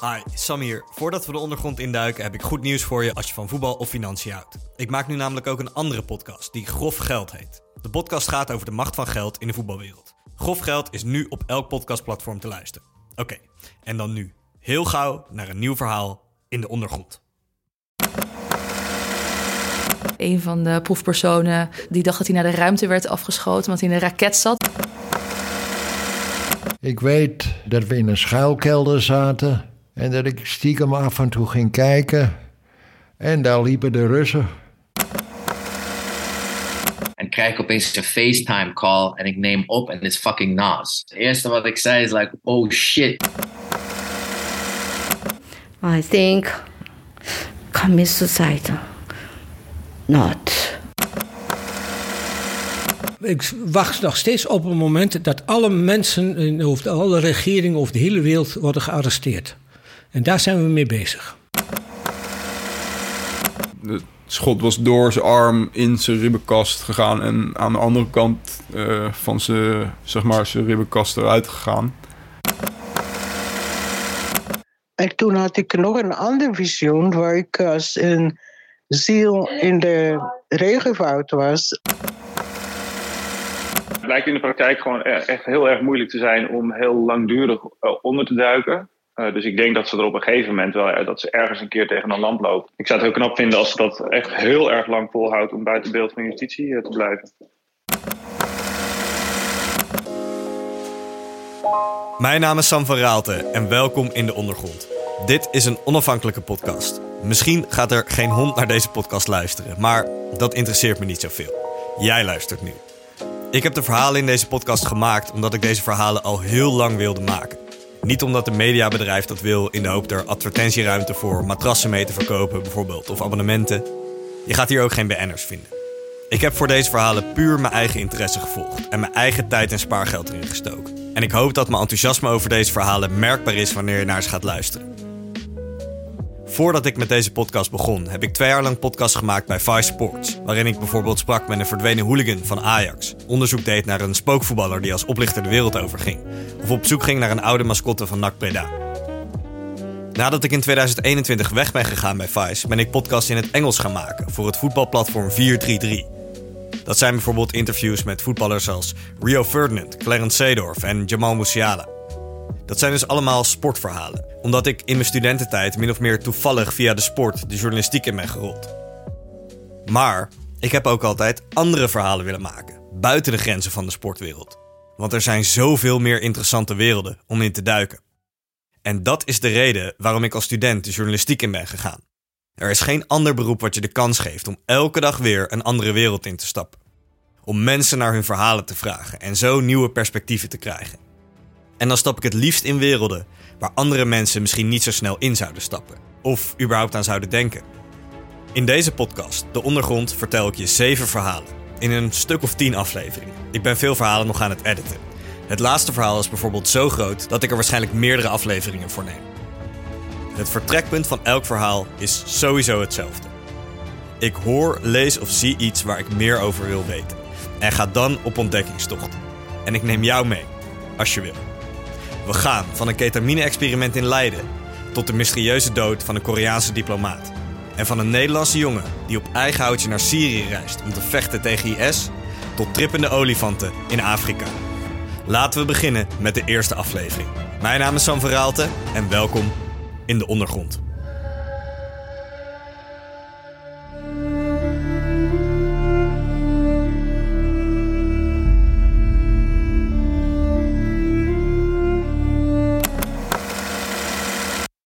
Hi, Sam hier. Voordat we de ondergrond induiken heb ik goed nieuws voor je als je van voetbal of financiën houdt. Ik maak nu namelijk ook een andere podcast die Grof Geld heet. De podcast gaat over de macht van geld in de voetbalwereld. Grof Geld is nu op elk podcastplatform te luisteren. Oké, en dan nu heel gauw naar een nieuw verhaal in de ondergrond. Een van de proefpersonen die dacht dat hij naar de ruimte werd afgeschoten omdat hij in een raket zat. Ik weet dat we in een schuilkelder zaten en dat ik stiekem af en toe ging kijken. En daar liepen de Russen. En krijg ik opeens een FaceTime call en ik neem op en het is fucking Nas. Het eerste wat ik zei is like, oh shit. I think commit suicide. Not. Ik wacht nog steeds op een moment dat alle mensen, in- of alle regeringen over de hele wereld worden gearresteerd. En daar zijn we mee bezig. Het schot was door zijn arm in zijn ribbenkast gegaan en aan de andere kant eh, van zijn, zeg maar, zijn ribbenkast eruit gegaan. En toen had ik nog een ander visioen waar ik als een ziel in de regenwoud was. Het lijkt in de praktijk gewoon e- echt heel erg moeilijk te zijn om heel langdurig eh, onder te duiken. Eh, dus ik denk dat ze er op een gegeven moment wel, eh, dat ze ergens een keer tegen een lamp loopt. Ik zou het heel knap vinden als ze dat echt heel erg lang volhoudt om buiten beeld van justitie eh, te blijven. Mijn naam is Sam van Raalte en welkom in de ondergrond. Dit is een onafhankelijke podcast. Misschien gaat er geen hond naar deze podcast luisteren, maar dat interesseert me niet zoveel. Jij luistert nu. Ik heb de verhalen in deze podcast gemaakt omdat ik deze verhalen al heel lang wilde maken. Niet omdat een mediabedrijf dat wil in de hoop er advertentieruimte voor matrassen mee te verkopen bijvoorbeeld of abonnementen. Je gaat hier ook geen BN'ers vinden. Ik heb voor deze verhalen puur mijn eigen interesse gevolgd en mijn eigen tijd en spaargeld erin gestoken. En ik hoop dat mijn enthousiasme over deze verhalen merkbaar is wanneer je naar ze gaat luisteren. Voordat ik met deze podcast begon, heb ik twee jaar lang podcast gemaakt bij Vice Sports. Waarin ik bijvoorbeeld sprak met een verdwenen hooligan van Ajax. Onderzoek deed naar een spookvoetballer die als oplichter de wereld overging. Of op zoek ging naar een oude mascotte van NAC Breda. Nadat ik in 2021 weg ben gegaan bij Vice, ben ik podcasts in het Engels gaan maken voor het voetbalplatform 433. Dat zijn bijvoorbeeld interviews met voetballers als Rio Ferdinand, Clarence Seedorf en Jamal Musiala. Dat zijn dus allemaal sportverhalen, omdat ik in mijn studententijd min of meer toevallig via de sport de journalistiek in ben gerold. Maar ik heb ook altijd andere verhalen willen maken, buiten de grenzen van de sportwereld. Want er zijn zoveel meer interessante werelden om in te duiken. En dat is de reden waarom ik als student de journalistiek in ben gegaan. Er is geen ander beroep wat je de kans geeft om elke dag weer een andere wereld in te stappen. Om mensen naar hun verhalen te vragen en zo nieuwe perspectieven te krijgen. En dan stap ik het liefst in werelden waar andere mensen misschien niet zo snel in zouden stappen. Of überhaupt aan zouden denken. In deze podcast, De Ondergrond, vertel ik je zeven verhalen. In een stuk of tien afleveringen. Ik ben veel verhalen nog aan het editen. Het laatste verhaal is bijvoorbeeld zo groot dat ik er waarschijnlijk meerdere afleveringen voor neem. Het vertrekpunt van elk verhaal is sowieso hetzelfde. Ik hoor, lees of zie iets waar ik meer over wil weten. En ga dan op ontdekkingstocht. En ik neem jou mee, als je wil. We gaan van een ketamine-experiment in Leiden tot de mysterieuze dood van een Koreaanse diplomaat. En van een Nederlandse jongen die op eigen houtje naar Syrië reist om te vechten tegen IS tot trippende olifanten in Afrika. Laten we beginnen met de eerste aflevering. Mijn naam is Sam Verraalte en welkom in de ondergrond.